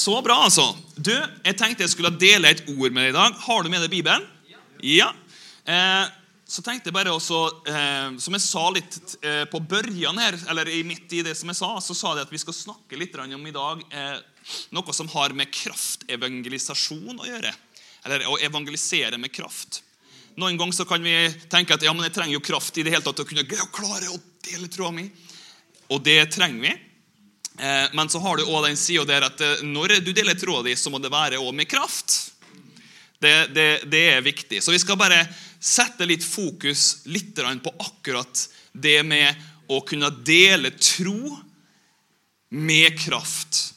Så bra, altså. Du, Jeg tenkte jeg skulle dele et ord med deg i dag. Har du med deg Bibelen? Ja. Eh, så tenkte jeg bare også, eh, Som jeg sa litt eh, på børjan her, eller midt i det som jeg sa, så sa jeg at vi skal snakke litt om i dag eh, noe som har med kraftevangelisasjon å gjøre. Eller å evangelisere med kraft. Noen ganger så kan vi tenke at ja, men jeg trenger jo kraft i det hele tatt å kunne klare å dele troa mi. Og det trenger vi. Eh, men så har du også den sida der at eh, når du deler tråda di, så må det være òg med kraft. Det, det, det, er viktig. Så vi skal bare sette litt fokus litt på akkurat det med å kunne dele tro med kraft.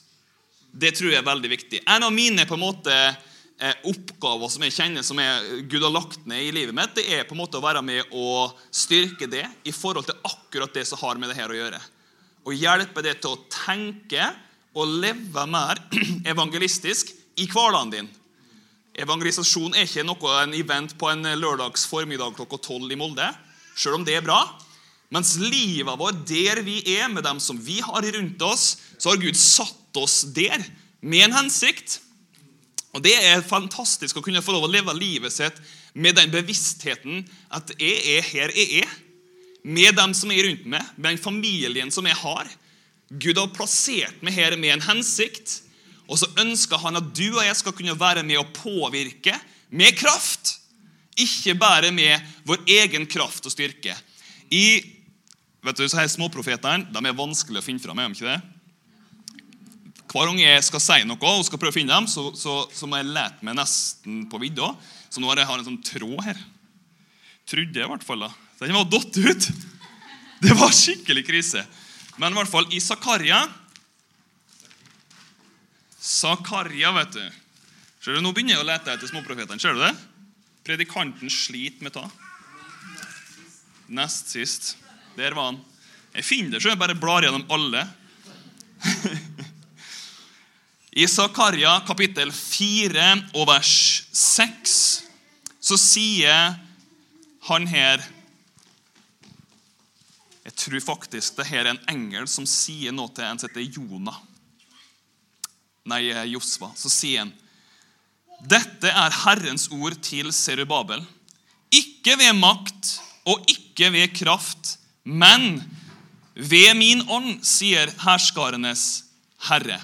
Det tror jeg er veldig viktig. En av mine på en måte eh, oppgaver som jeg kjenner som jeg, Gud har lagt ned i livet mitt, det er på en måte å være med å styrke det i forhold til akkurat det som har med det her å gjøre og hjelpe deg til å tenke og leve mer evangelistisk i hverdagen din. Evangelisasjon er ikke noe en event på en lørdags formiddag klokka tolv i Molde, selv om det er bra. Mens livet vårt, der vi er, med dem som vi har rundt oss, så har Gud satt oss der med en hensikt. Og Det er fantastisk å kunne få lov å leve livet sitt med den bevisstheten at jeg er her jeg er med dem som er rundt meg, med den familien som jeg har. Gud har plassert meg her med en hensikt, og så ønsker han at du og jeg skal kunne være med å påvirke med kraft. Ikke bare med vår egen kraft og styrke. I vet du, så her Småprofetene de er vanskelig å finne fram. Er de ikke det? Hver gang jeg skal si noe og skal prøve å finne dem, så, så, så må jeg lete meg nesten på vidda. Så nå har jeg en sånn tråd her. Trodde jeg, i hvert fall. da. Den var datt ut. Det var skikkelig krise. Men i hvert fall i Zakaria Zakaria, vet du. Ser du, Nå begynner jeg å lete etter småprofetene. Ser du det? Predikanten sliter med ta. Nest sist. Der var han. Jeg finner det, så jeg bare blar gjennom alle. I Zakaria kapittel 4 og vers 6 så sier han her jeg tror faktisk det her er en engel som sier noe til en som heter Jonah. Nei, Josva. Så sier han dette er Herrens ord til Serubabel. Ikke ved makt og ikke ved kraft, men ved min ånd, sier herskarenes herre.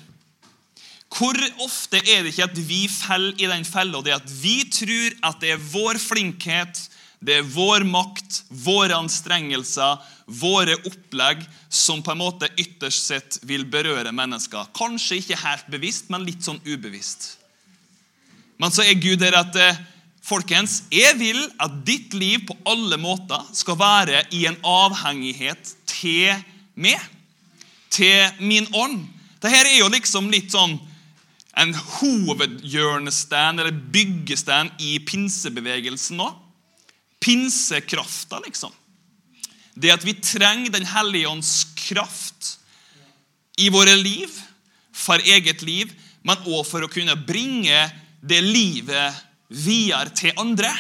Hvor ofte er det ikke at vi faller i den fella det at vi tror at det er vår flinkhet, det er vår makt, våre anstrengelser, våre opplegg som på en måte ytterst sett vil berøre mennesker. Kanskje ikke helt bevisst, men litt sånn ubevisst. Men så er Gud der at eh, folkens, jeg vil at ditt liv på alle måter skal være i en avhengighet til meg, til min ånd. Dette er jo liksom litt sånn en hovedhjørnestein eller byggestein i pinsebevegelsen nå pinsekrafta, liksom. Det at vi trenger Den hellige ånds kraft i våre liv, for eget liv, men òg for å kunne bringe det livet videre til andre.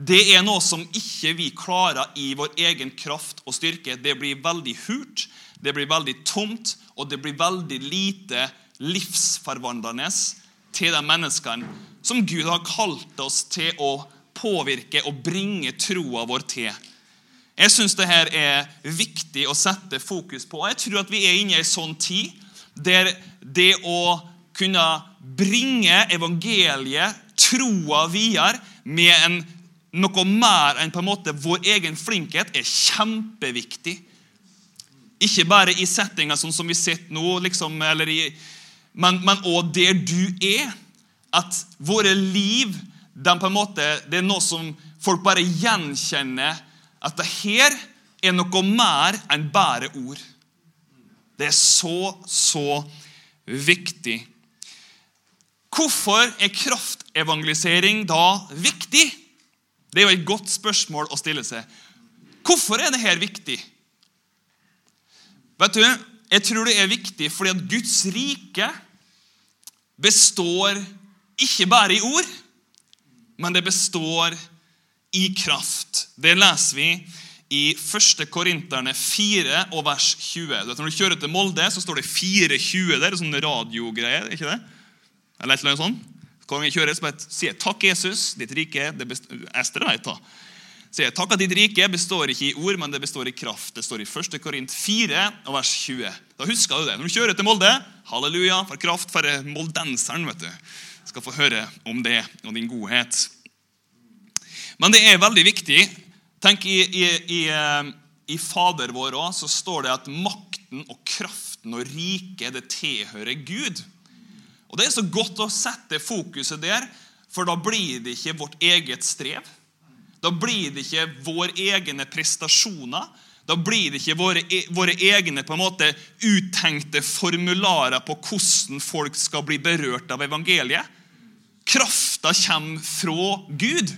Det er noe som ikke vi klarer i vår egen kraft og styrke. Det blir veldig hult, det blir veldig tomt, og det blir veldig lite livsforvandlende til de menneskene som Gud har kalt oss til å påvirke og bringe troa vår til. Jeg syns dette er viktig å sette fokus på. Jeg tror at vi er inne i en sånn tid der det å kunne bringe evangeliet, troa videre, med en, noe mer enn på en måte vår egen flinkhet, er kjempeviktig. Ikke bare i settinger sånn som vi sitter nå, liksom, i, men òg der du er. At våre liv de måte, det er noe som folk bare gjenkjenner at det her er noe mer enn bare ord. Det er så, så viktig. Hvorfor er kraftevangelisering da viktig? Det er jo et godt spørsmål å stille seg. Hvorfor er dette viktig? Vet du, Jeg tror det er viktig fordi at Guds rike består ikke bare i ord, men det består i kraft. Det leser vi i 1. Korinterne 4 og vers 20. Du vet, når du kjører til Molde, så står det 420 der. Sånn radiogreier. ikke det? Eller et eller annet sånt. Kan vi kjøre, så bare sier 'Takk, Jesus, ditt rike'. Det Ester vet da. Sier 'Takk at ditt rike består ikke i ord, men det består i kraft'. Det står i 1. Korint 4 og vers 20. Da husker du det. Når du kjører til Molde, halleluja, for kraft for moldenseren. vet du. Skal få høre om det og din godhet. Men det er veldig viktig. Tenk I, i, i, eh, i Fader vår også, så står det at makten og kraften og riket det tilhører Gud. Og Det er så godt å sette fokuset der, for da blir det ikke vårt eget strev. Da blir det ikke våre egne prestasjoner. Da blir det ikke våre, e, våre egne på en måte uttenkte formularer på hvordan folk skal bli berørt av evangeliet. Krafta kommer fra Gud.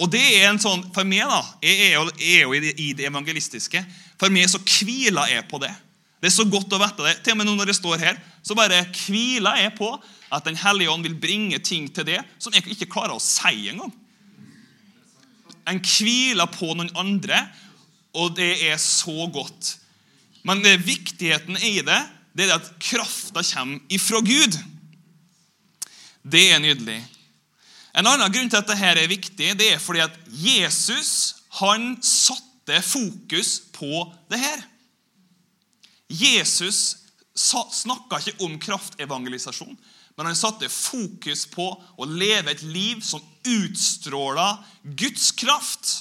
Og det er en sånn, For meg, da, jeg er jo, jeg er jo i, det, evangelistiske, for meg så hviler jeg på det. Det er så godt å vite det. Til og med nå når jeg står her, så bare hviler jeg på at Den hellige ånd vil bringe ting til det som jeg ikke klarer å si engang. En hviler på noen andre, og det er så godt. Men det viktigheten i det, det er at krafta kommer ifra Gud. Det er nydelig. En annen grunn til at dette er viktig, det er fordi at Jesus han satte fokus på det her. Jesus snakka ikke om kraftevangelisasjon, men han satte fokus på å leve et liv som utstråla Guds kraft.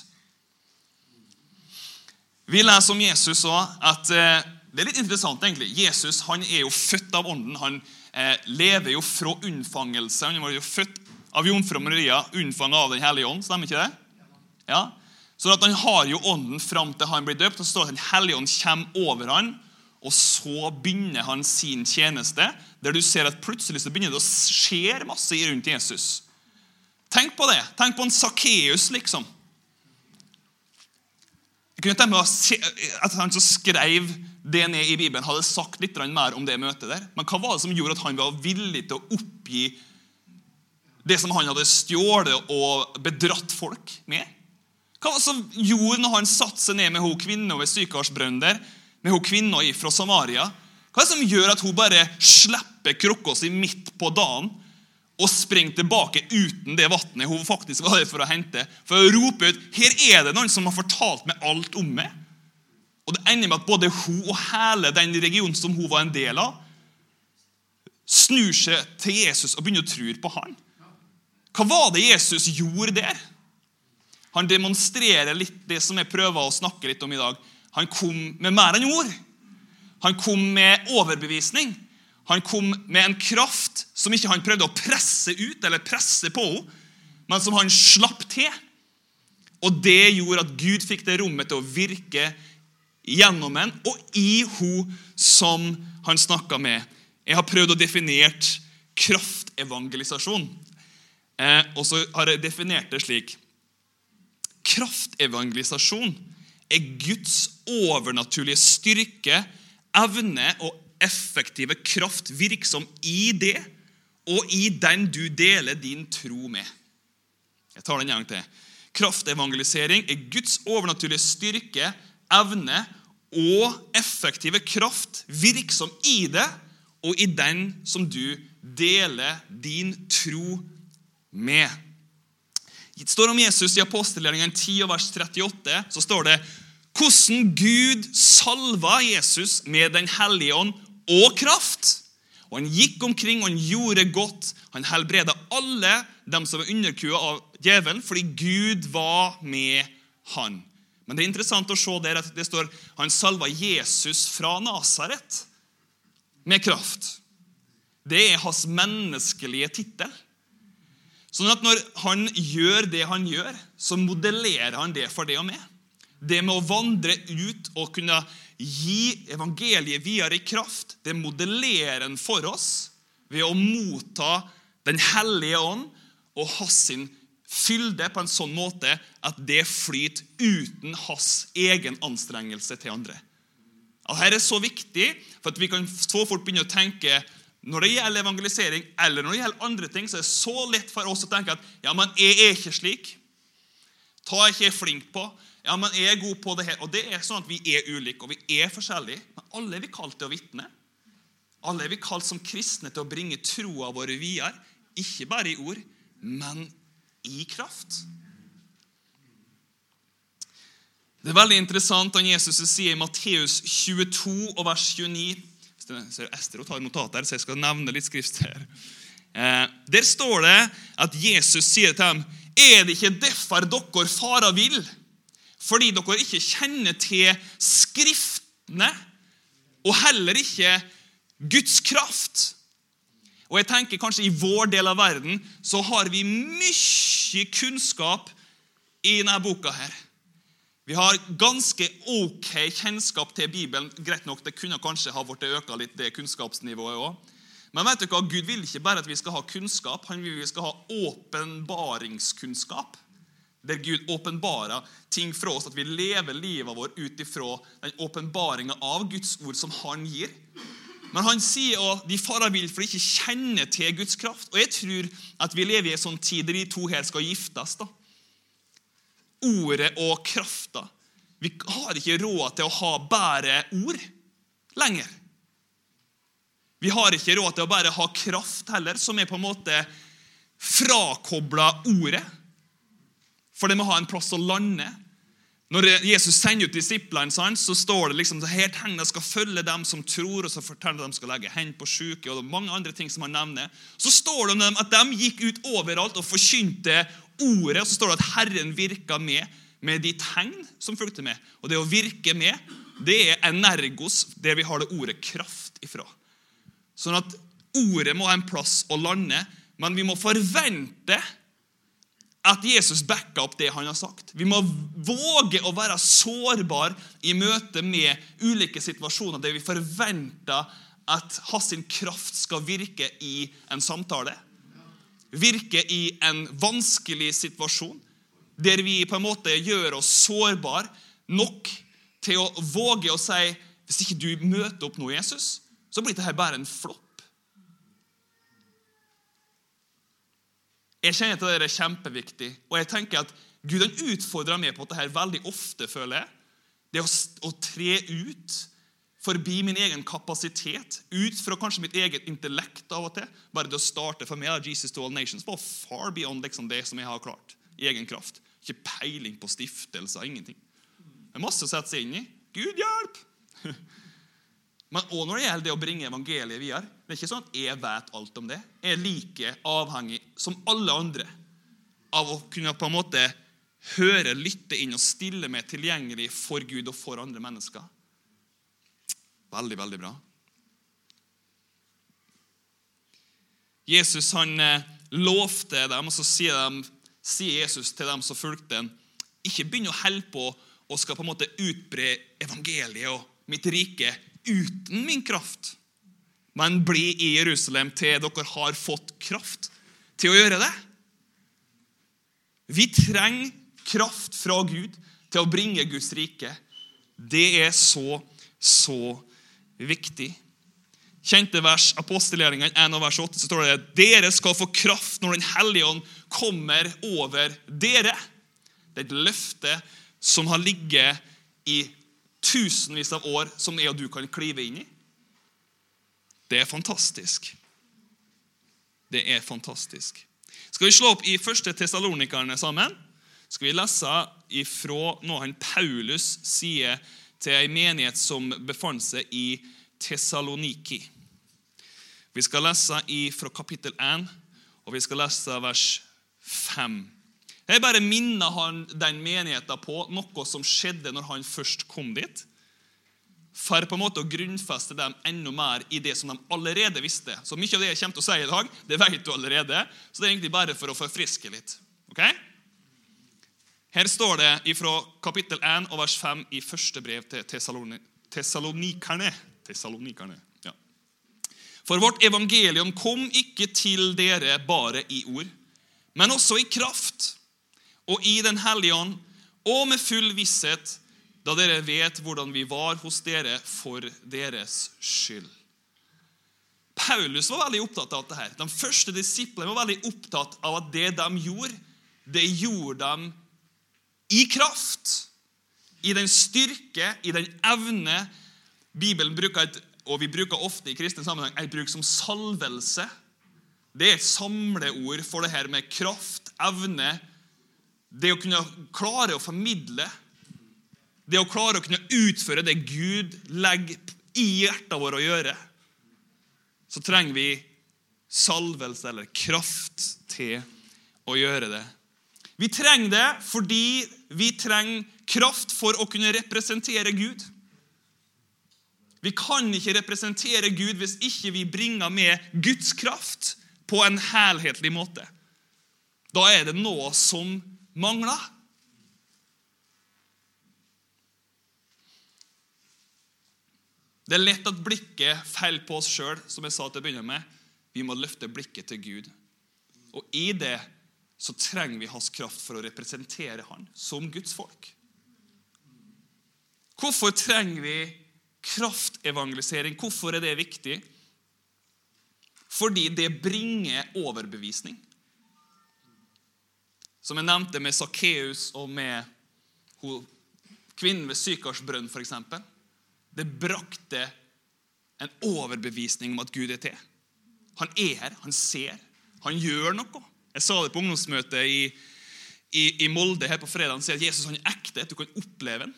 Vi leser om Jesus òg at eh, Det er litt interessant, egentlig. Jesus han er jo født av Ånden. Han eh, lever jo fra unnfangelse. Han var jo født av jomfru Maria, unnfanget av Den hellige ånd. Stemmer ikke det? Ja. Så at han har jo ånden fram til han blir døpt. og så står det at Den hellige ånd kommer over han, og så begynner han sin tjeneste, der du ser at plutselig så begynner det å skje masse rundt Jesus. Tenk på det. Tenk på en Sakkeus, liksom. Jeg kunne tenke meg at Han som skrev det ned i Bibelen, hadde sagt litt mer om det møtet der. Men hva var det som gjorde at han var villig til å oppgi det som han hadde stjålet og bedratt folk med? Hva var det som gjorde når han satte seg ned med hun kvinna ved Sykarsbrønn der, med hun kvinna fra Samaria? Hva er det som gjør at hun bare slipper krukka si midt på dagen og springer tilbake uten det vannet hun faktisk var der for å hente? For å rope ut her er det noen som har fortalt meg alt om meg. Og Det ender med at både hun og hele den regionen som hun var en del av, snur seg til Jesus og begynner å tro på han. Hva var det Jesus gjorde der? Han demonstrerer litt det som jeg prøver å snakke litt om i dag. Han kom med mer enn ord. Han kom med overbevisning. Han kom med en kraft som ikke han prøvde å presse ut eller presse på henne, men som han slapp til. Og det gjorde at Gud fikk det rommet til å virke gjennom en og i henne som han snakka med. Jeg har prøvd å definere kraftevangelisasjon. Eh, og så har jeg definert det slik Kraftevangelisasjon er Guds overnaturlige styrke, evne og effektive kraft virksom i det og i den du deler din tro med. Jeg tar den en gang til. Kraftevangelisering er Guds overnaturlige styrke, evne og effektive kraft virksom i det og i den som du deler din tro med. Det står om Jesus i apostelgjerningen 10, vers 38. så står det hvordan Gud salva Jesus med Den hellige ånd og kraft. Og Han gikk omkring og han gjorde godt. Han helbreda alle dem som var underkua av djevelen, fordi Gud var med han. Men det er interessant å se der at det står han salva Jesus fra Nasaret med kraft. Det er hans menneskelige tittel. Sånn at når han gjør det han gjør, så modellerer han det for det og med. Det med å vandre ut og kunne gi evangeliet videre i kraft, det modellerer han for oss ved å motta Den hellige ånd og hans sin fylde på en sånn måte at det flyter uten hans egen anstrengelse til andre. Og Dette er så viktig, for at vi kan så fort begynne å tenke når det gjelder evangelisering eller når det gjelder andre ting, så er det så lett for oss å tenke at ja, men jeg er ikke slik. Ta ikke jeg flink på. Ja, men jeg er god på det her. Og det er sånn at vi er ulike, og vi er forskjellige. Men alle er vi kalt til å vitne. Alle er vi kalt som kristne til å bringe troa vår videre. Ikke bare i ord, men i kraft. Det er veldig interessant han Jesus sier i Matteus 22 og vers 29 ser Ester tar notater, så jeg skal nevne litt skrift her. Eh, der står det at Jesus sier til dem Er det ikke derfor dere farer vill? Fordi dere ikke kjenner til Skriftene, og heller ikke Guds kraft. Og jeg tenker kanskje I vår del av verden så har vi mye kunnskap i denne boka. her. Vi har ganske ok kjennskap til Bibelen. Greit nok, Det kunne kanskje ha blitt øka litt, det kunnskapsnivået også. Men vet du hva? Gud vil ikke bare at vi skal ha kunnskap, han vil vi skal ha åpenbaringskunnskap. Der Gud åpenbarer ting fra oss, at vi lever livet vårt ut ifra den åpenbaringa av Guds ord som han gir. Men han sier at de farer vill for de ikke kjenner til Guds kraft. Og jeg tror at vi lever i en sånn tid der de to her skal giftes. da. Ordet og krafta. Vi har ikke råd til å ha bare ord lenger. Vi har ikke råd til å bare ha kraft heller, som er på en måte frakobla ordet. For det må ha en plass å lande. Når Jesus sender ut disiplene, så står det liksom her tegnet skal følge dem som tror, og så forteller de skal legge hendene på syke, og mange andre ting som han nevner. Så står det om dem at de gikk ut overalt og forkynte ordet. og Så står det at Herren virka med med de tegn som fulgte med. Og det å virke med, det er energos, det vi har det ordet kraft ifra. Sånn at ordet må ha en plass å lande, men vi må forvente at Jesus backer opp det han har sagt. Vi må våge å være sårbar i møte med ulike situasjoner der vi forventer at hans kraft skal virke i en samtale. Virke i en vanskelig situasjon, der vi på en måte gjør oss sårbare nok til å våge å si hvis ikke du møter opp nå, Jesus, så blir dette bare en flopp. Jeg kjenner at det er kjempeviktig, og jeg tenker at Gud han utfordrer meg på dette veldig ofte. føler jeg. Det å tre ut forbi min egen kapasitet, ut fra kanskje mitt eget intellekt av og til. Bare det å starte for meg, Jesus to all nations, var far beyond liksom det som jeg har klart. i egen kraft. Ikke peiling på stiftelser, ingenting. Det er masse å sette seg inn i. Gud hjelp! Men òg når det gjelder det å bringe evangeliet videre. Det er ikke sånn at jeg vet alt om det. Jeg er like avhengig som alle andre av å kunne på en måte høre, lytte inn og stille meg tilgjengelig for Gud og for andre mennesker. Veldig, veldig bra. Jesus han eh, lovte dem, og så sier, de, sier Jesus til dem som fulgte ham, ikke begynn å holde på og skal på en måte utbre evangeliet og mitt rike uten min kraft. Men bli i Jerusalem til dere har fått kraft til å gjøre det. Vi trenger kraft fra Gud til å bringe Guds rike. Det er så, så viktig. Kjente vers, apostelgjerningene 1 og vers 8, så står det at dere skal få kraft når Den hellige ånd kommer over dere. Det er et løfte som har ligget i tusenvis av år som jeg og du kan klive inn i. Det er fantastisk. Det er fantastisk. Skal vi slå opp i første Tessalonikerne sammen? Skal vi lese ifra noe han Paulus sier til ei menighet som befant seg i Tessaloniki. Vi skal lese fra kapittel 1, og vi skal lese vers 5. Jeg bare minner han, den menigheten på noe som skjedde når han først kom dit. For på en måte å grunnfeste dem enda mer i det som de allerede visste. Så Mye av det jeg kommer til å si i dag, det vet du allerede. Så det er egentlig bare for å forfriske litt. Ok? Her står det fra kapittel 1 og vers 5 i første brev til tesalonikerne. tesalonikerne Ja. For vårt evangelium kom ikke til dere bare i ord, men også i kraft og i Den hellige ånd, og med full visshet, da dere vet hvordan vi var hos dere for deres skyld. Paulus var veldig opptatt av dette. De første disiplene var veldig opptatt av at det de gjorde, det gjorde de i kraft. i den styrke, i den evne Bibelen bruker et, og vi bruker ofte i kristne sammenheng, et bruk som salvelse. Det er et samleord for det her med kraft, evne, det å kunne klare å formidle. Det å klare å kunne utføre det Gud legger i hjertet vårt å gjøre. Så trenger vi salvelse eller kraft til å gjøre det. Vi trenger det fordi vi trenger kraft for å kunne representere Gud. Vi kan ikke representere Gud hvis ikke vi bringer med Guds kraft på en helhetlig måte. Da er det noe som mangler. Det er lett at blikket faller på oss sjøl, som jeg sa til å begynne med. Vi må løfte blikket til Gud. Og i det så trenger vi hans kraft for å representere han som Guds folk. Hvorfor trenger vi kraftevangelisering? Hvorfor er det viktig? Fordi det bringer overbevisning. Som jeg nevnte med Sakkeus og med kvinnen ved Sykars brønn, f.eks. Det brakte en overbevisning om at Gud er til. Han er her, han ser, han gjør noe. Jeg sa det på ungdomsmøtet i, i, i Molde her på fredag. At Jesus han er ekte, at du kan oppleve ham.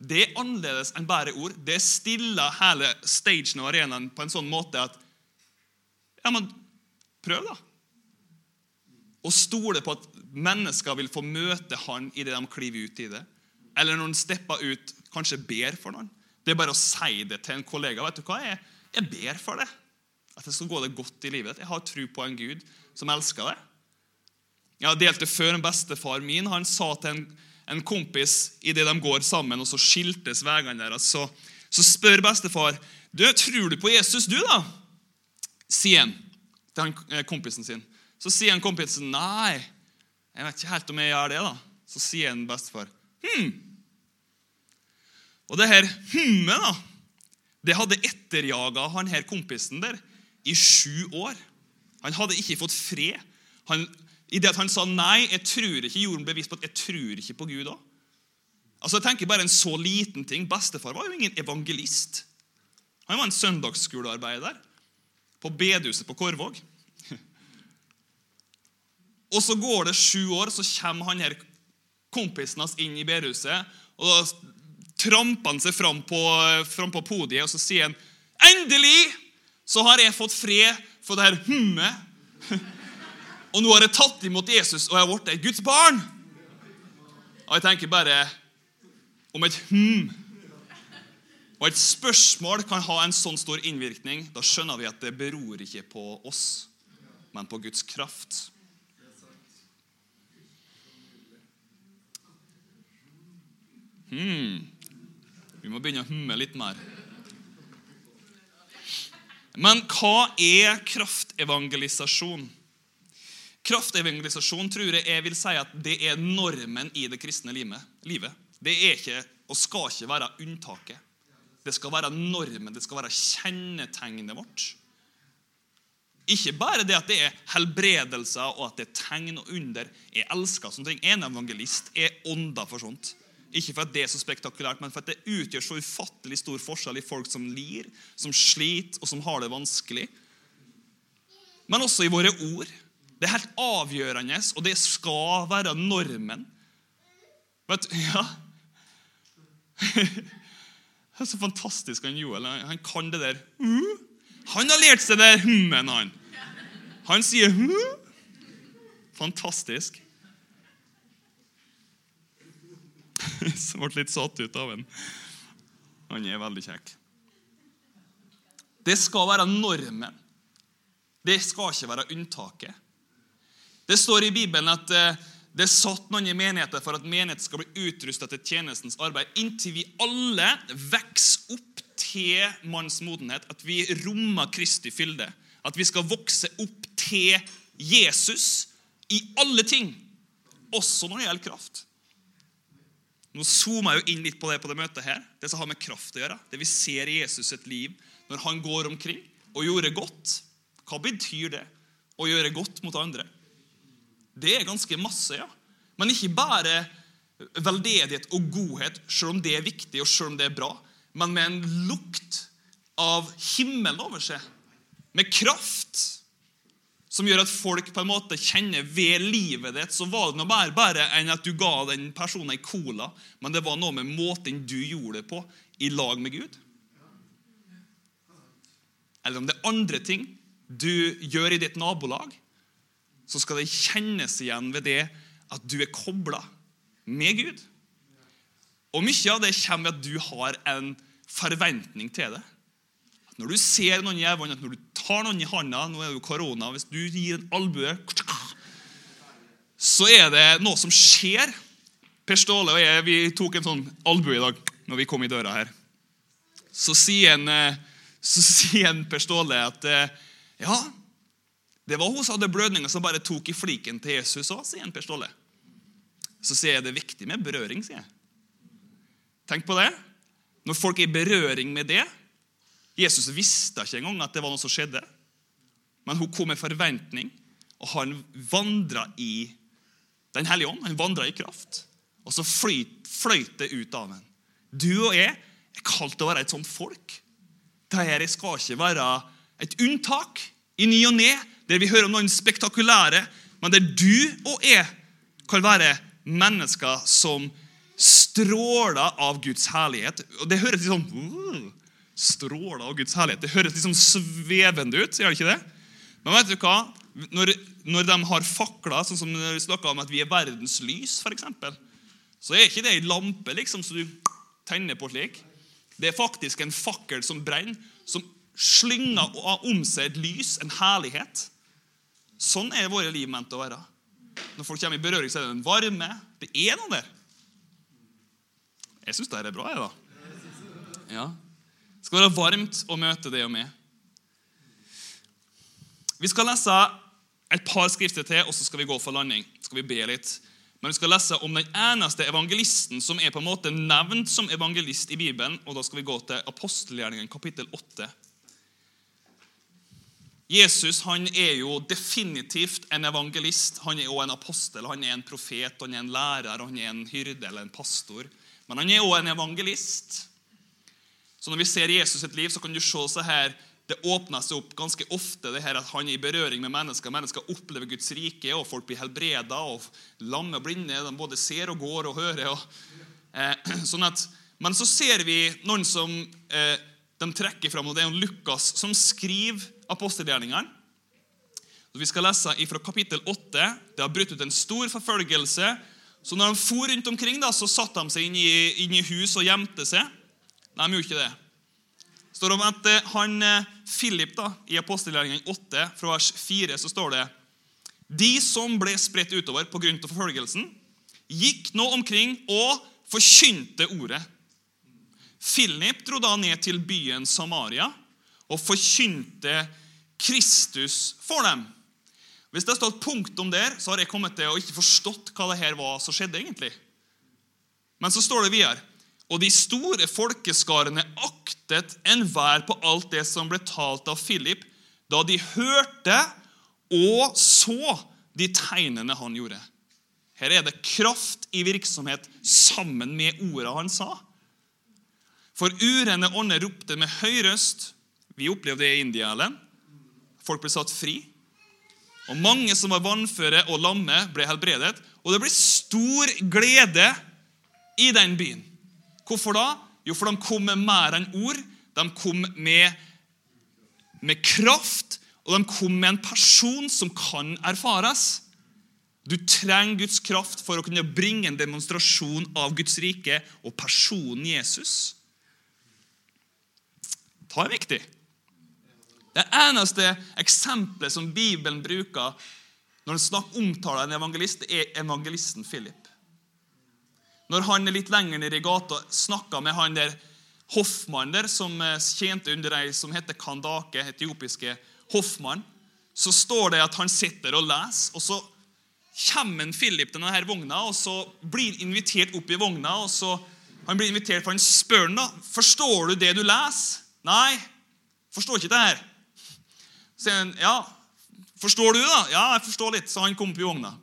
Det er annerledes enn bare ord. Det stiller hele stagen og arenaen på en sånn måte at Ja, men prøv, da. Og stole på at mennesker vil få møte han i det de kliver ut i det. Eller når han stepper ut, kanskje ber for noen. Det er bare å si det til en kollega. vet du hva, Jeg, jeg ber for det. At det skal gå det godt i livet. Jeg har tro på en Gud som elska deg. Jeg har delt det før en bestefar min. Han sa til en, en kompis idet de går sammen, og så skiltes veiene deres, så, så, spør bestefar du, 'Tror du på Jesus, du, da?' sier han til han, eh, kompisen sin. Så sier han kompisen, 'Nei, jeg vet ikke helt om jeg gjør det.' da. Så sier en bestefar, 'Hm.' Og det her hummet, da, det hadde etterjaga han her kompisen der i sju år. Han hadde ikke fått fred. Han, I det at han sa nei, jeg tror ikke, gjorde han bevisst på at jeg tror ikke på Gud òg. Altså, jeg tenker bare en så liten ting. Bestefar var jo ingen evangelist. Han var en søndagsskolearbeider på bedehuset på Korvåg. Og så går det sju år, så kommer han her kompisen hans inn i bedehuset. og Da tramper han seg fram på, fram på podiet og så sier han, 'Endelig så har jeg fått fred for det her hummet. Og nå har jeg tatt imot Jesus, og jeg har blitt et Guds barn. Og jeg tenker bare om et hm og et spørsmål kan ha en sånn stor innvirkning, da skjønner vi at det beror ikke på oss, men på Guds kraft. Hmm. Vi må begynne å humme litt mer. Men hva er kraftevangelisasjon? Kraftevangelisasjon tror jeg jeg vil si at det er normen i det kristne livet. Det er ikke og skal ikke være unntaket. Det skal være normen, det skal være kjennetegnet vårt. Ikke bare det at det er helbredelser og at det er tegn og under. Jeg elsker sånne ting. En evangelist er ånda for sånt. Ikke for at det er så spektakulært, men for at det utgjør så ufattelig stor forskjell i folk som lir, som sliter, og som har det vanskelig. Men også i våre ord. Det er helt avgjørende, og det skal være normen. Vet du, ja. Det er så fantastisk han Joel. Han kan det der. Han har lært seg det hummen, han. Han sier hm. Fantastisk. som ble litt satt ut av en. Han er veldig kjekk. Det skal være normen. Det skal ikke være unntaket. Det står i Bibelen at eh, det er satt noen i menigheter for at menigheten skal bli utrusta til tjenestens arbeid, inntil vi alle vokser opp til manns modenhet, at vi rommer Kristi fylde. At vi skal vokse opp til Jesus i alle ting, også når det gjelder kraft. Nå zoomer jeg jo inn litt på det på det møtet her. Det som har med kraft å gjøre. Det vi ser i Jesus sitt liv når han går omkring og gjorde godt. Hva betyr det? Å gjøre godt mot andre. Det er ganske masse, ja. Men ikke bare veldedighet og godhet, selv om det er viktig og selv om det er bra, men med en lukt av himmelen over seg. Med kraft som gjør at folk på en måte kjenner ved livet ditt, så var det noe mer bare enn at du ga den personen en cola, men det var noe med måten du gjorde det på i lag med Gud. Eller om det er andre ting du gjør i ditt nabolag, så skal det kjennes igjen ved det at du er kobla med Gud. Og mye av det kommer ved at du har en forventning til det. Når du ser noen i øynene, når du tar noen i handa Nå er det jo korona. Hvis du gir en albue, så er det noe som skjer. Per Ståle og jeg vi tok en sånn albue i dag når vi kom i døra her. Så sier en, eh, så sier en Per Ståle at eh, ja, det var hun som hadde blødninger, som bare tok i fliken til Jesus òg, sier en Per Ståle. Så sier jeg det er viktig med berøring, sier jeg. Tenk på det. Når folk er i berøring med det Jesus visste ikke engang at det var noe som skjedde. Men hun kom med forventning, og han vandra i Den hellige ånd. Han vandra i kraft. Og så fløyt det ut av ham. Du og jeg er kalt til å være et sånt folk. Dette skal ikke være et unntak i ny og ne, der vi hører om noen spektakulære, men der du og jeg kan være mennesker som stråler av Guds herlighet. Og Det høres litt sånn Stråler av Guds herlighet. Det høres sånn svevende ut. gjør det ikke det? Men vet du hva? Når, når de har fakler, sånn som når vi snakker om at vi er verdens lys, f.eks., så er ikke det ei lampe liksom, som du tenner på slik. Det er faktisk en fakkel som brenner, som slynger om seg et lys, en herlighet. Sånn er våre liv ment å være. Når folk kommer i berøring, så er det en varme. Det er noe der. Jeg syns det er bra. jeg da. Ja. Det skal være varmt å møte deg og meg. Vi skal lese et par skrifter til, og så skal vi gå for landing. Skal vi be litt. Men vi skal lese om den eneste evangelisten som er på en måte nevnt som evangelist i Bibelen. og Da skal vi gå til apostelgjerningen kapittel 8. Jesus han er jo definitivt en evangelist. Han er også en apostel, han er en profet, han er en lærer, han er en hyrde eller en pastor. Men han er også en evangelist. Så Når vi ser Jesus sitt liv, så kan du se så her, det åpner seg opp ganske ofte det her at han er i berøring med mennesker. Mennesker opplever Guds rike, og folk blir helbreda. og Lamme og blinde de både ser og går og hører. Og, eh, sånn at, men så ser vi noen som eh, de trekker fram, og det er Lukas som skriver apostelgjerningene. Vi skal lese fra kapittel 8. Det har brutt ut en stor forfølgelse. Så når de for rundt omkring, da, så satte de seg inn i, inn i hus og gjemte seg. De gjorde ikke det. Det står om at han, eh, Philip da, I apostelgjerningen 8, fra vers 4, så står det De som ble spredt utover pga. forfølgelsen, gikk nå omkring og forkynte ordet. Philip dro da ned til byen Samaria og forkynte Kristus for dem. Hvis det har stått punktum der, så har jeg kommet til å ikke forstått hva det her var som skjedde. egentlig. Men så står det videre og de store folkeskarene aktet enhver på alt det som ble talt av Philip, da de hørte og så de tegnene han gjorde. Her er det kraft i virksomhet sammen med orda han sa. For urene ånder ropte med høy røst. Vi opplevde det i India. Ellen. Folk ble satt fri. Og Mange som var vannføre og lamme, ble helbredet. Og det ble stor glede i den byen. Hvorfor da? Jo, for de kom med mer enn ord. De kom med, med kraft, og de kom med en person som kan erfares. Du trenger Guds kraft for å kunne bringe en demonstrasjon av Guds rike og personen Jesus. Det er viktig. Det eneste eksempelet som Bibelen bruker når den omtaler en evangelist, er evangelisten Philip når han er litt lenger nede i gata, snakka med han der hoffmannen der som eh, tjente under ei som heter Kandake, etiopiske hoffmann, så står det at han sitter og leser. og så kommer Philip til denne vogna, og så blir han invitert opp i vogna. og så Han blir invitert, for han spør han da, forstår du det du leser. Nei, forstår ikke det her. Så sier han, ja, forstår du da? Ja, jeg forstår litt. Så han kom opp i vogna.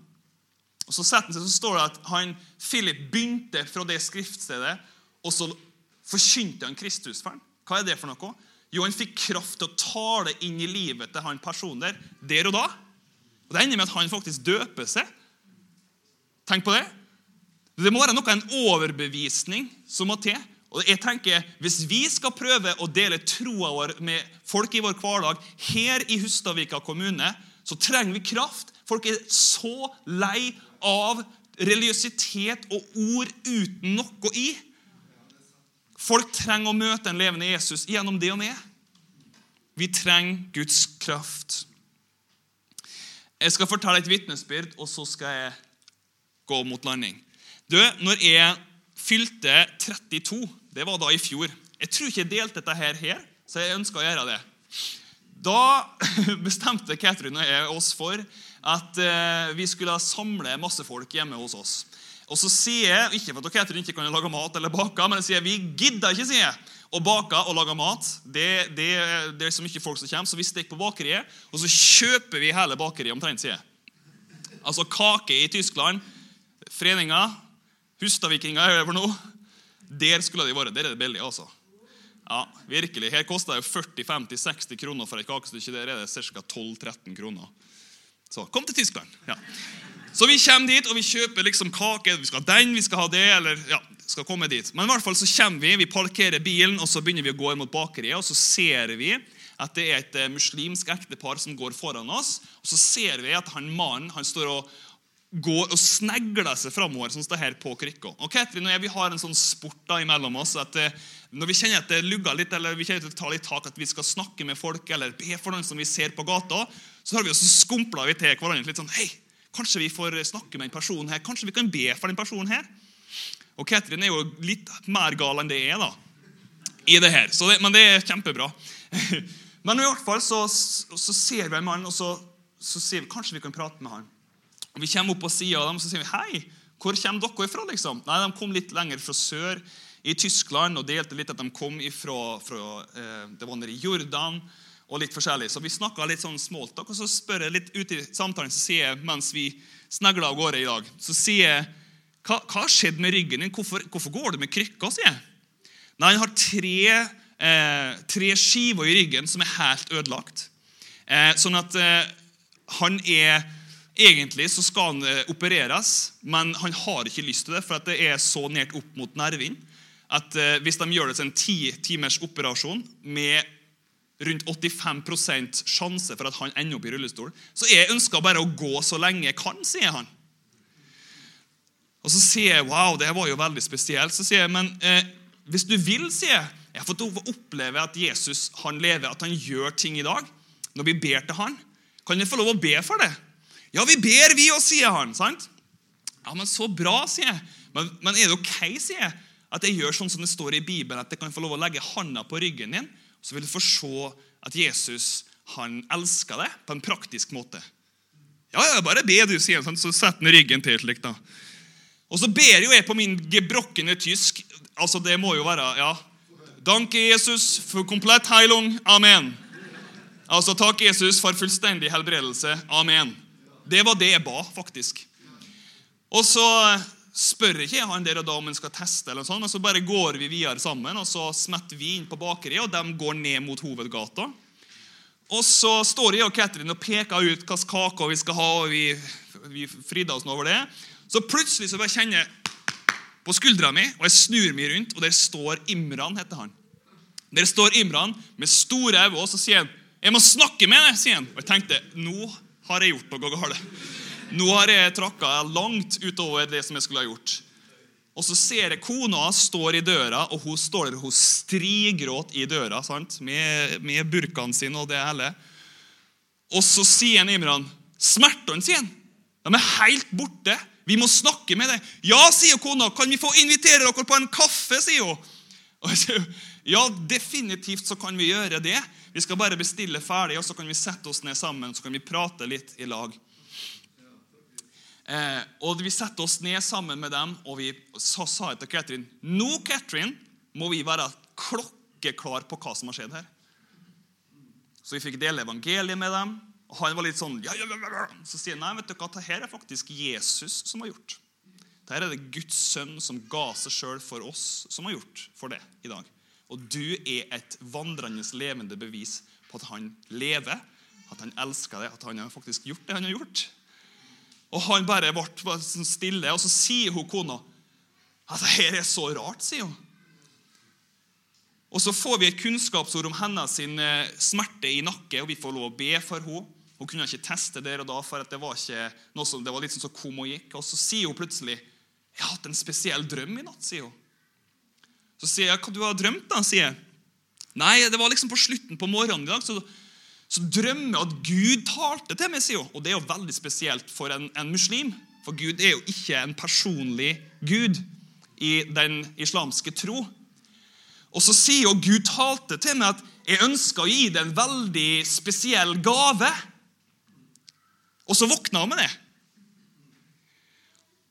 Og Så seg, så står det at han, Philip begynte fra det skriftstedet, og så forkynte han Kristus for ham. Hva er det for noe? Jo, han fikk kraft til å tale inn i livet til han personen der, der og da. Og Det ender med at han faktisk døper seg. Tenk på det. Det må være noe en overbevisning som må til. Og jeg tenker, Hvis vi skal prøve å dele troa vår med folk i vår hverdag her i Hustadvika kommune, så trenger vi kraft. Folk er så lei av religiøsitet og ord uten noe i. Folk trenger å møte en levende Jesus gjennom det og med. Vi trenger Guds kraft. Jeg skal fortelle et vitnesbyrd, og så skal jeg gå mot landing. Du, når jeg fylte 32, det var da i fjor Jeg tror ikke jeg delte dette her, så jeg ønska å gjøre det. Da bestemte Katrin og jeg oss for at eh, vi skulle samle masse folk hjemme hos oss. Og så sier jeg, Ikke for at dere ikke kan lage mat eller bake, men jeg sier vi gidder ikke sier jeg, å bake og lage mat. Det, det, det, er så mye folk som kommer, så vi stikker på bakeriet, og så kjøper vi hele bakeriet omtrent. sier jeg. Altså kake i Tyskland, Freninga, Hustadvikinga er det for noe. Der skulle de vært. Der er det billig, altså. Ja, virkelig. Her koster det jo 40-50-60 kroner for et kakestykke. Der er det ca. 12-13 kroner. Så kom til Tyskland. ja. Så vi kommer dit, og vi kjøper liksom kake. Vi skal ha den, vi skal ha det, eller ja, skal komme dit. Men i hvert fall så kommer vi, vi parkerer bilen, og så begynner vi å gå mot bakeriet. Og så ser vi at det er et eh, muslimsk ektepar som går foran oss. Og så ser vi at han mannen han står og går og snegler seg framover sånn det her på krykka. Og Katrin og jeg vi har en sånn sport da imellom oss at eh, når vi kjenner at det lugger litt, eller vi kjenner at det tar litt tak, at vi skal snakke med folk eller be for noen som vi ser på gata, så har vi også skumpla vi til hverandre litt sånn Hei, kanskje vi får snakke med en person her? Kanskje vi kan be for den personen her? Og Katrin er jo litt mer gal enn det er da, i det her. Det, men det er kjempebra. Men i hvert fall så, så ser vi en mann, og så, så sier vi kanskje vi kan prate med han. Og Vi kommer opp på sida av dem og så sier vi, hei, hvor kommer dere ifra? liksom? Nei, De kom litt lenger fra sør, i Tyskland, og delte litt at de kom ifra, fra, eh, det var nede i Jordan. Og litt forskjellig. Så vi snakka litt sånn smalltalk, og så spør jeg litt ute i samtalen så sier jeg, mens vi snegler av gårde i dag, så sier jeg hva, hva har skjedd med ryggen din? Hvorfor, hvorfor går du med krykker? sier jeg. Nei, Han har tre, eh, tre, skiver i ryggen som er helt ødelagt. Eh, sånn at eh, han er Egentlig så skal han eh, opereres, men han har ikke lyst til det, for det er så nært opp mot nerven at eh, hvis de gjør det til en ti timers operasjon med rundt 85% sjanse for at han ender opp i rullestol, så jeg ønsker bare å gå så lenge jeg kan, sier han. Og Så sier jeg wow, det var jo veldig spesielt. Så sier jeg, men eh, hvis du vil, sier jeg Jeg har fått oppleve at Jesus han lever, at han gjør ting i dag. Når vi ber til han, kan jeg få lov å be for det? Ja, vi ber, vi òg, sier han. sant? Ja, men Så bra, sier jeg. Men, men, er det ok, sier jeg, at jeg gjør sånn som det står i Bibelen, at jeg kan få lov å legge handa på ryggen din, så vil du få se at Jesus han elsker deg på en praktisk måte. Ja, ja, bare be, du, sier han, så setter han ryggen til. slik da. Og så ber jo jeg på min gebrokkende tysk. Altså, Det må jo være ja. Danke, Jesus, for komplett heilung. Amen. Altså, Takk, Jesus, for fullstendig helbredelse. Amen. Det var det jeg ba, faktisk. Og så spør ikke han der og da om han skal teste, eller sånn, men så bare går vi videre sammen. og Så smetter vi inn på bakeriet, og de går ned mot hovedgata. Og så står jeg og Katrin og peker ut hvilke kaker vi skal ha, og vi, vi fridde oss over det. Så plutselig så bare kjenner jeg på skuldra mi, og jeg snur meg rundt, og der står Imran, heter han. Der står Imran med store øyne, og så sier han 'Jeg må snakke med deg', sier han. Og jeg tenkte nå har jeg gjort noe galt. Nå har jeg tråkka langt utover det som jeg skulle ha gjort. Og så ser jeg kona står i døra, og hun står der hun strigråt i døra sant? med, med burkaen sin og det hele. Og så sier han Imran, 'Smertene', sier han. De er helt borte. Vi må snakke med deg. 'Ja', sier kona. 'Kan vi få invitere dere på en kaffe', sier hun. Og jeg sier, ja, definitivt så kan vi gjøre det. Vi skal bare bestille ferdig, og så kan vi sette oss ned sammen så kan vi prate litt i lag. Eh, og Vi setter oss ned sammen med dem, og vi sa, sa til Katrin nå Katrin, må vi være klokkeklar på hva som har skjedd her. Så vi fikk dele evangeliet med dem. Og han var litt sånn ja, ja, ja, ja. Så sier han nei, vet du hva, dette er faktisk Jesus som har gjort. Dette er det Guds sønn som ga seg sjøl for oss, som har gjort for det i dag. Og du er et vandrende, levende bevis på at han lever, at han elsker deg, at han har faktisk gjort det han har gjort. Og han bare ble sånn stille, og så sier hun kona at det her er så rart, sier hun. Og Så får vi et kunnskapsord om hennes eh, smerte i nakke, og vi får lov å be for henne. Hun kunne ikke teste der og da, for det var, ikke som, det var litt sånn som kom og gikk. Og Så sier hun plutselig 'Jeg har hatt en spesiell drøm i natt'. sier hun. Så sier jeg 'Hva du har drømt', da? sier jeg. Nei, det var liksom på slutten på morgenen i dag. så, så drømmer at Gud talte til meg, sier hun. Og det er jo veldig spesielt for en, en muslim. For Gud er jo ikke en personlig Gud i den islamske tro. Og så sier hun Gud talte til meg at jeg ønska å gi deg en veldig spesiell gave. Og så våkna hun med det.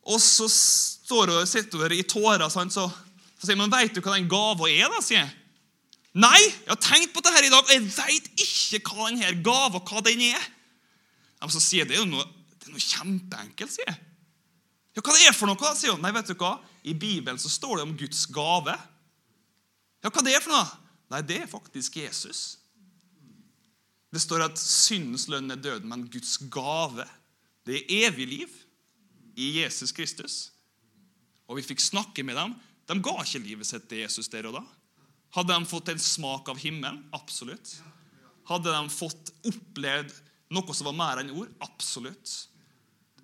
Og så står hun, sitter hun i tårer, så, så sier hun, 'Veit du hva den gava er?' da, sier jeg. 'Nei, jeg har tenkt på dette i dag, og jeg veit ikke hva denne gava hva den er.' Ja, så sier det er noe, det er noe kjempeenkelt, sier jeg. Ja, Hva det er for noe? sier hun. Nei, vet du hva? I Bibelen så står det om Guds gave. Ja, Hva det er for noe? Nei, det er faktisk Jesus. Det står at syndens lønn er døden, men Guds gave, det er evig liv i Jesus Kristus. Og vi fikk snakke med dem. De ga ikke livet sitt til Jesus der og da. Hadde de fått en smak av himmelen? Absolutt. Hadde de fått opplevd noe som var mer enn ord? Absolutt.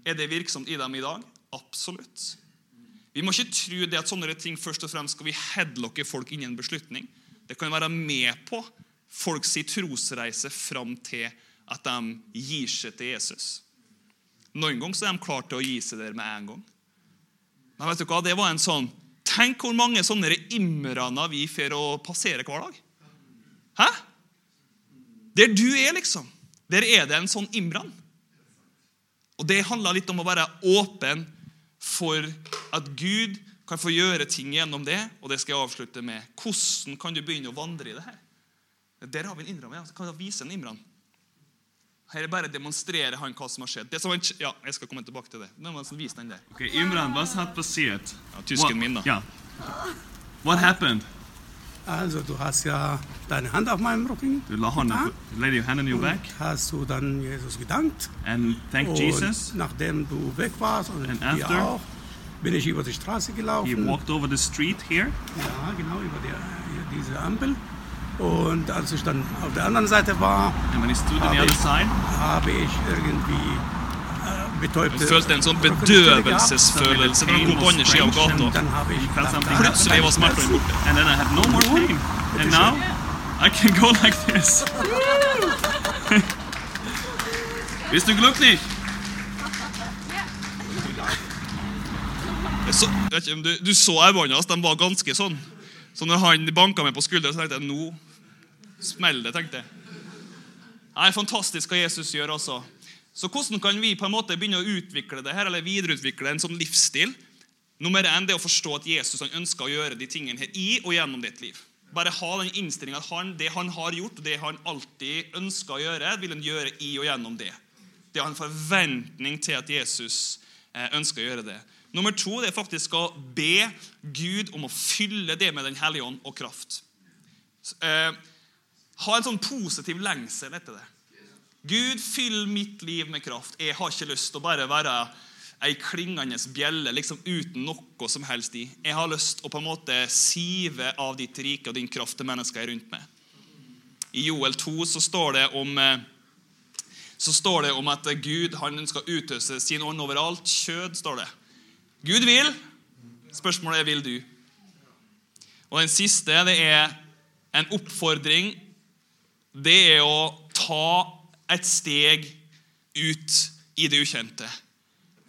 Er det virksomt i dem i dag? Absolutt. Vi må ikke tro det at sånne ting først og fremst skal vi headlocke folk inn i en beslutning. Det kan være med på folks trosreise fram til at de gir seg til Jesus. Noen ganger er de klare til å gi seg der med en gang. Men vet du hva? Det var en sånn Tenk hvor mange sånne imraner vi får å passere hver dag. Hæ? Der du er, liksom. Der er det en sånn imran. Og Det handler litt om å være åpen for at Gud kan få gjøre ting gjennom det. Og det skal jeg avslutte med. Hvordan kan du begynne å vandre i det her? Der har vi en Imran. Kan Jeg vise en Imran. Her er bare demonstrerer han hva som har skjedd. Det som, ja, jeg skal komme tilbake til det. Nå må jeg vise den der. Okay, Imran, was hat passiert? Ja, tysken min, da. Ja. What happened? Also du hast ja deine Hand auf meinem Rücken Du la hånden, getan lay your hand on your und back hast du dann Jesus gedankt. and thank und Jesus. nachdem du weg warst und And after? auch, bin ich über die Straße He gelaufen. walked over the street here. Ja, genau, über die, diese Ampel. Und als ich dann auf der anderen Seite war, habe ich, habe ich irgendwie betäubte Jeg følte en sånn bedøvelsesfølelse han kom andre sida av gata. Und dann habe ich Plutselig var smertene borte. and then I had no more pain. And now I can go like this. Bist du glücklich? Så, om du, du så øynene hans. De var ganske sånn. Så når han banka meg på skulderen, så tenkte jeg nå smeller det. tenkte jeg. Nei, Fantastisk hva Jesus gjør. altså. Så hvordan kan vi på en måte begynne å utvikle det her, eller videreutvikle en sånn livsstil? Nummer én det er å forstå at Jesus han ønsker å gjøre de tingene her i og gjennom ditt liv. Bare ha den innstillinga at han, det han har gjort, det han alltid ønsker å gjøre, vil han gjøre i og gjennom det. Det har en forventning til at Jesus eh, ønsker å gjøre det. Nummer to det er faktisk å be Gud om å fylle det med Den hellige ånd og kraft. Eh, ha en sånn positiv lengsel etter det. Gud, fyll mitt liv med kraft. Jeg har ikke lyst til å bare være ei klingende bjelle liksom uten noe som helst i. Jeg har lyst til å på en måte sive av ditt rike og din kraft til mennesker jeg er rundt meg. I Joel 2 så står det om eh, står det om at Gud han å utøse sin ånd overalt. Kjød, står det. Gud vil. Spørsmålet er vil du. Og den siste det er en oppfordring. Det er å ta et steg ut i det ukjente.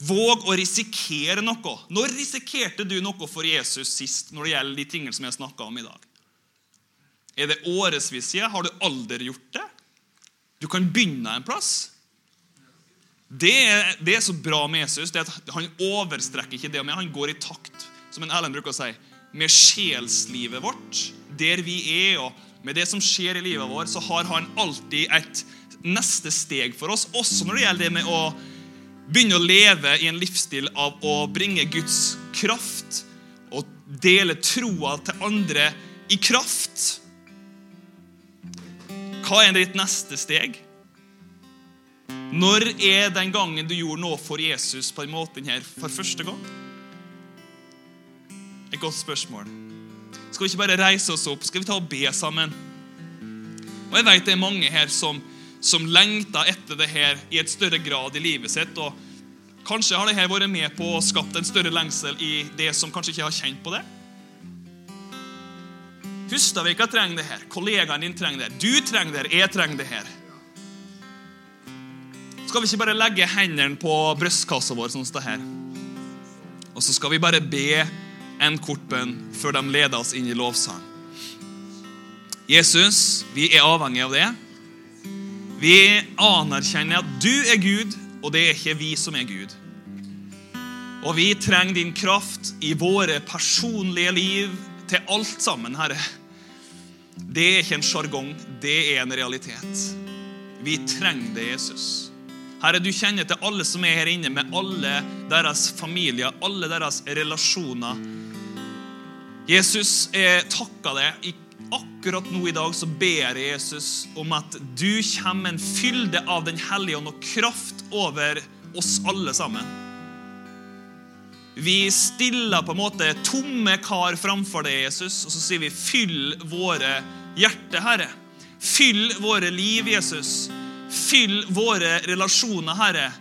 Våg å risikere noe. Når risikerte du noe for Jesus sist når det gjelder de tingene som jeg snakka om i dag? Er det årevis siden? Har du aldri gjort det? Du kan begynne en plass. Det er, det er så bra med Jesus. det at Han overstrekker ikke det, men han går i takt, som en Erlend bruker å si, med sjelslivet vårt. Der vi er, og med det som skjer i livet vårt, så har han alltid et, neste steg for oss, også når det gjelder det med å begynne å leve i en livsstil av å bringe Guds kraft og dele troa til andre i kraft. Hva er ditt neste steg? Når er den gangen du gjorde noe for Jesus på den måten her for første gang? Et godt spørsmål. Skal vi ikke bare reise oss opp? Skal vi ta og be sammen? Og Jeg vet det er mange her som, som lengter etter det her i et større grad i livet sitt. og Kanskje har det her vært med på å skapt en større lengsel i det som kanskje ikke har kjent på det. Hustadvika trenger det her. Kollegaen din trenger det. Du trenger det her. Jeg trenger det her. Skal vi ikke bare legge hendene på brystkassa vår sånn som det her? Og så skal vi bare be en kort bønn før de leder oss inn i lovsang. Jesus, vi er avhengig av det. Vi anerkjenner at du er Gud, og det er ikke vi som er Gud. Og vi trenger din kraft i våre personlige liv til alt sammen, Herre. Det er ikke en sjargong, det er en realitet. Vi trenger det, Jesus. Herre, du kjenner til alle som er her inne, med alle deres familier, alle deres relasjoner. Jesus, jeg takker deg. Akkurat nå i dag så ber jeg Jesus om at du kommer med en fylde av Den hellige ånd og kraft over oss alle sammen. Vi stiller på en måte tomme kar framfor deg, Jesus, og så sier vi 'fyll våre hjerter', Herre. Fyll våre liv, Jesus. Fyll våre relasjoner, Herre.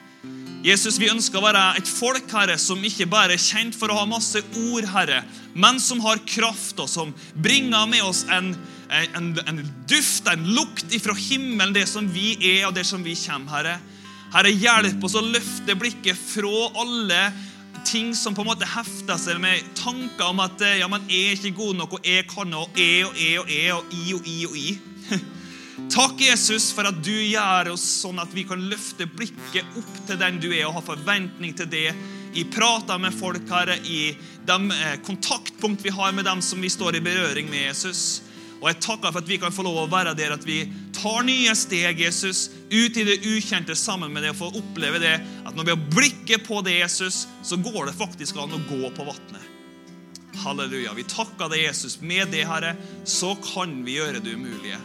Jesus, Vi ønsker å være et folk Herre, som ikke bare er kjent for å ha masse ord, Herre, men som har kraft, og som bringer med oss en, en, en duft, en lukt ifra himmelen, det som vi er, og det som vi kommer, Herre. Herre, hjelp oss å løfte blikket fra alle ting som på en måte hefter seg med tanker om at ja, man er ikke god nok, og jeg kan og jeg og jeg og jeg og i og i og i. Takk, Jesus, for at du gjør oss sånn at vi kan løfte blikket opp til den du er, og ha forventning til det i prater med folk, Herre, i de eh, kontaktpunkt vi har med dem som vi står i berøring med, Jesus. Og jeg takker for at vi kan få lov å være der, at vi tar nye steg, Jesus, ut i det ukjente sammen med det, og få oppleve det, at når vi har blikket på det, Jesus, så går det faktisk an å gå på vannet. Halleluja. Vi takker deg, Jesus. Med det, Herre, så kan vi gjøre det umulige.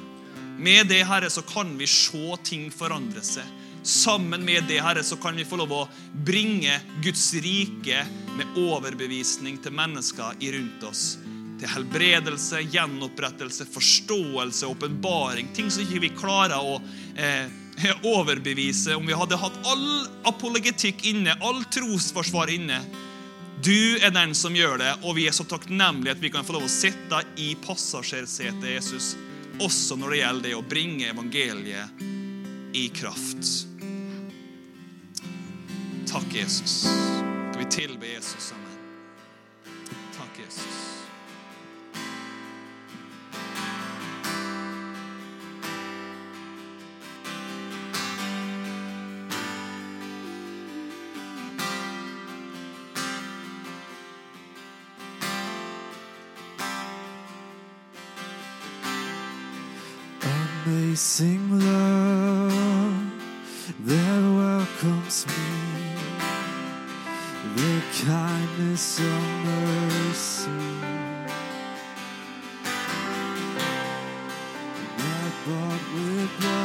Med det, Herre, så kan vi se ting forandre seg. Sammen med det, Herre, så kan vi få lov å bringe Guds rike med overbevisning til mennesker i rundt oss. Til helbredelse, gjenopprettelse, forståelse, åpenbaring. Ting som ikke vi klarer å eh, overbevise om vi hadde hatt all apologetikk inne, all trosforsvar inne. Du er den som gjør det, og vi er så takknemlige at vi kan få lov å sitte i passasjersetet, Jesus, også når det gjelder det å bringe evangeliet i kraft. Takk, Jesus. Skal vi tilbe Jesus sammen? Takk, Jesus. Amazing love that welcomes me, the kindness of mercy. That bought with blood,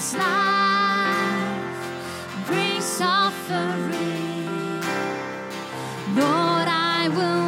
This life brings suffering. Lord, I will.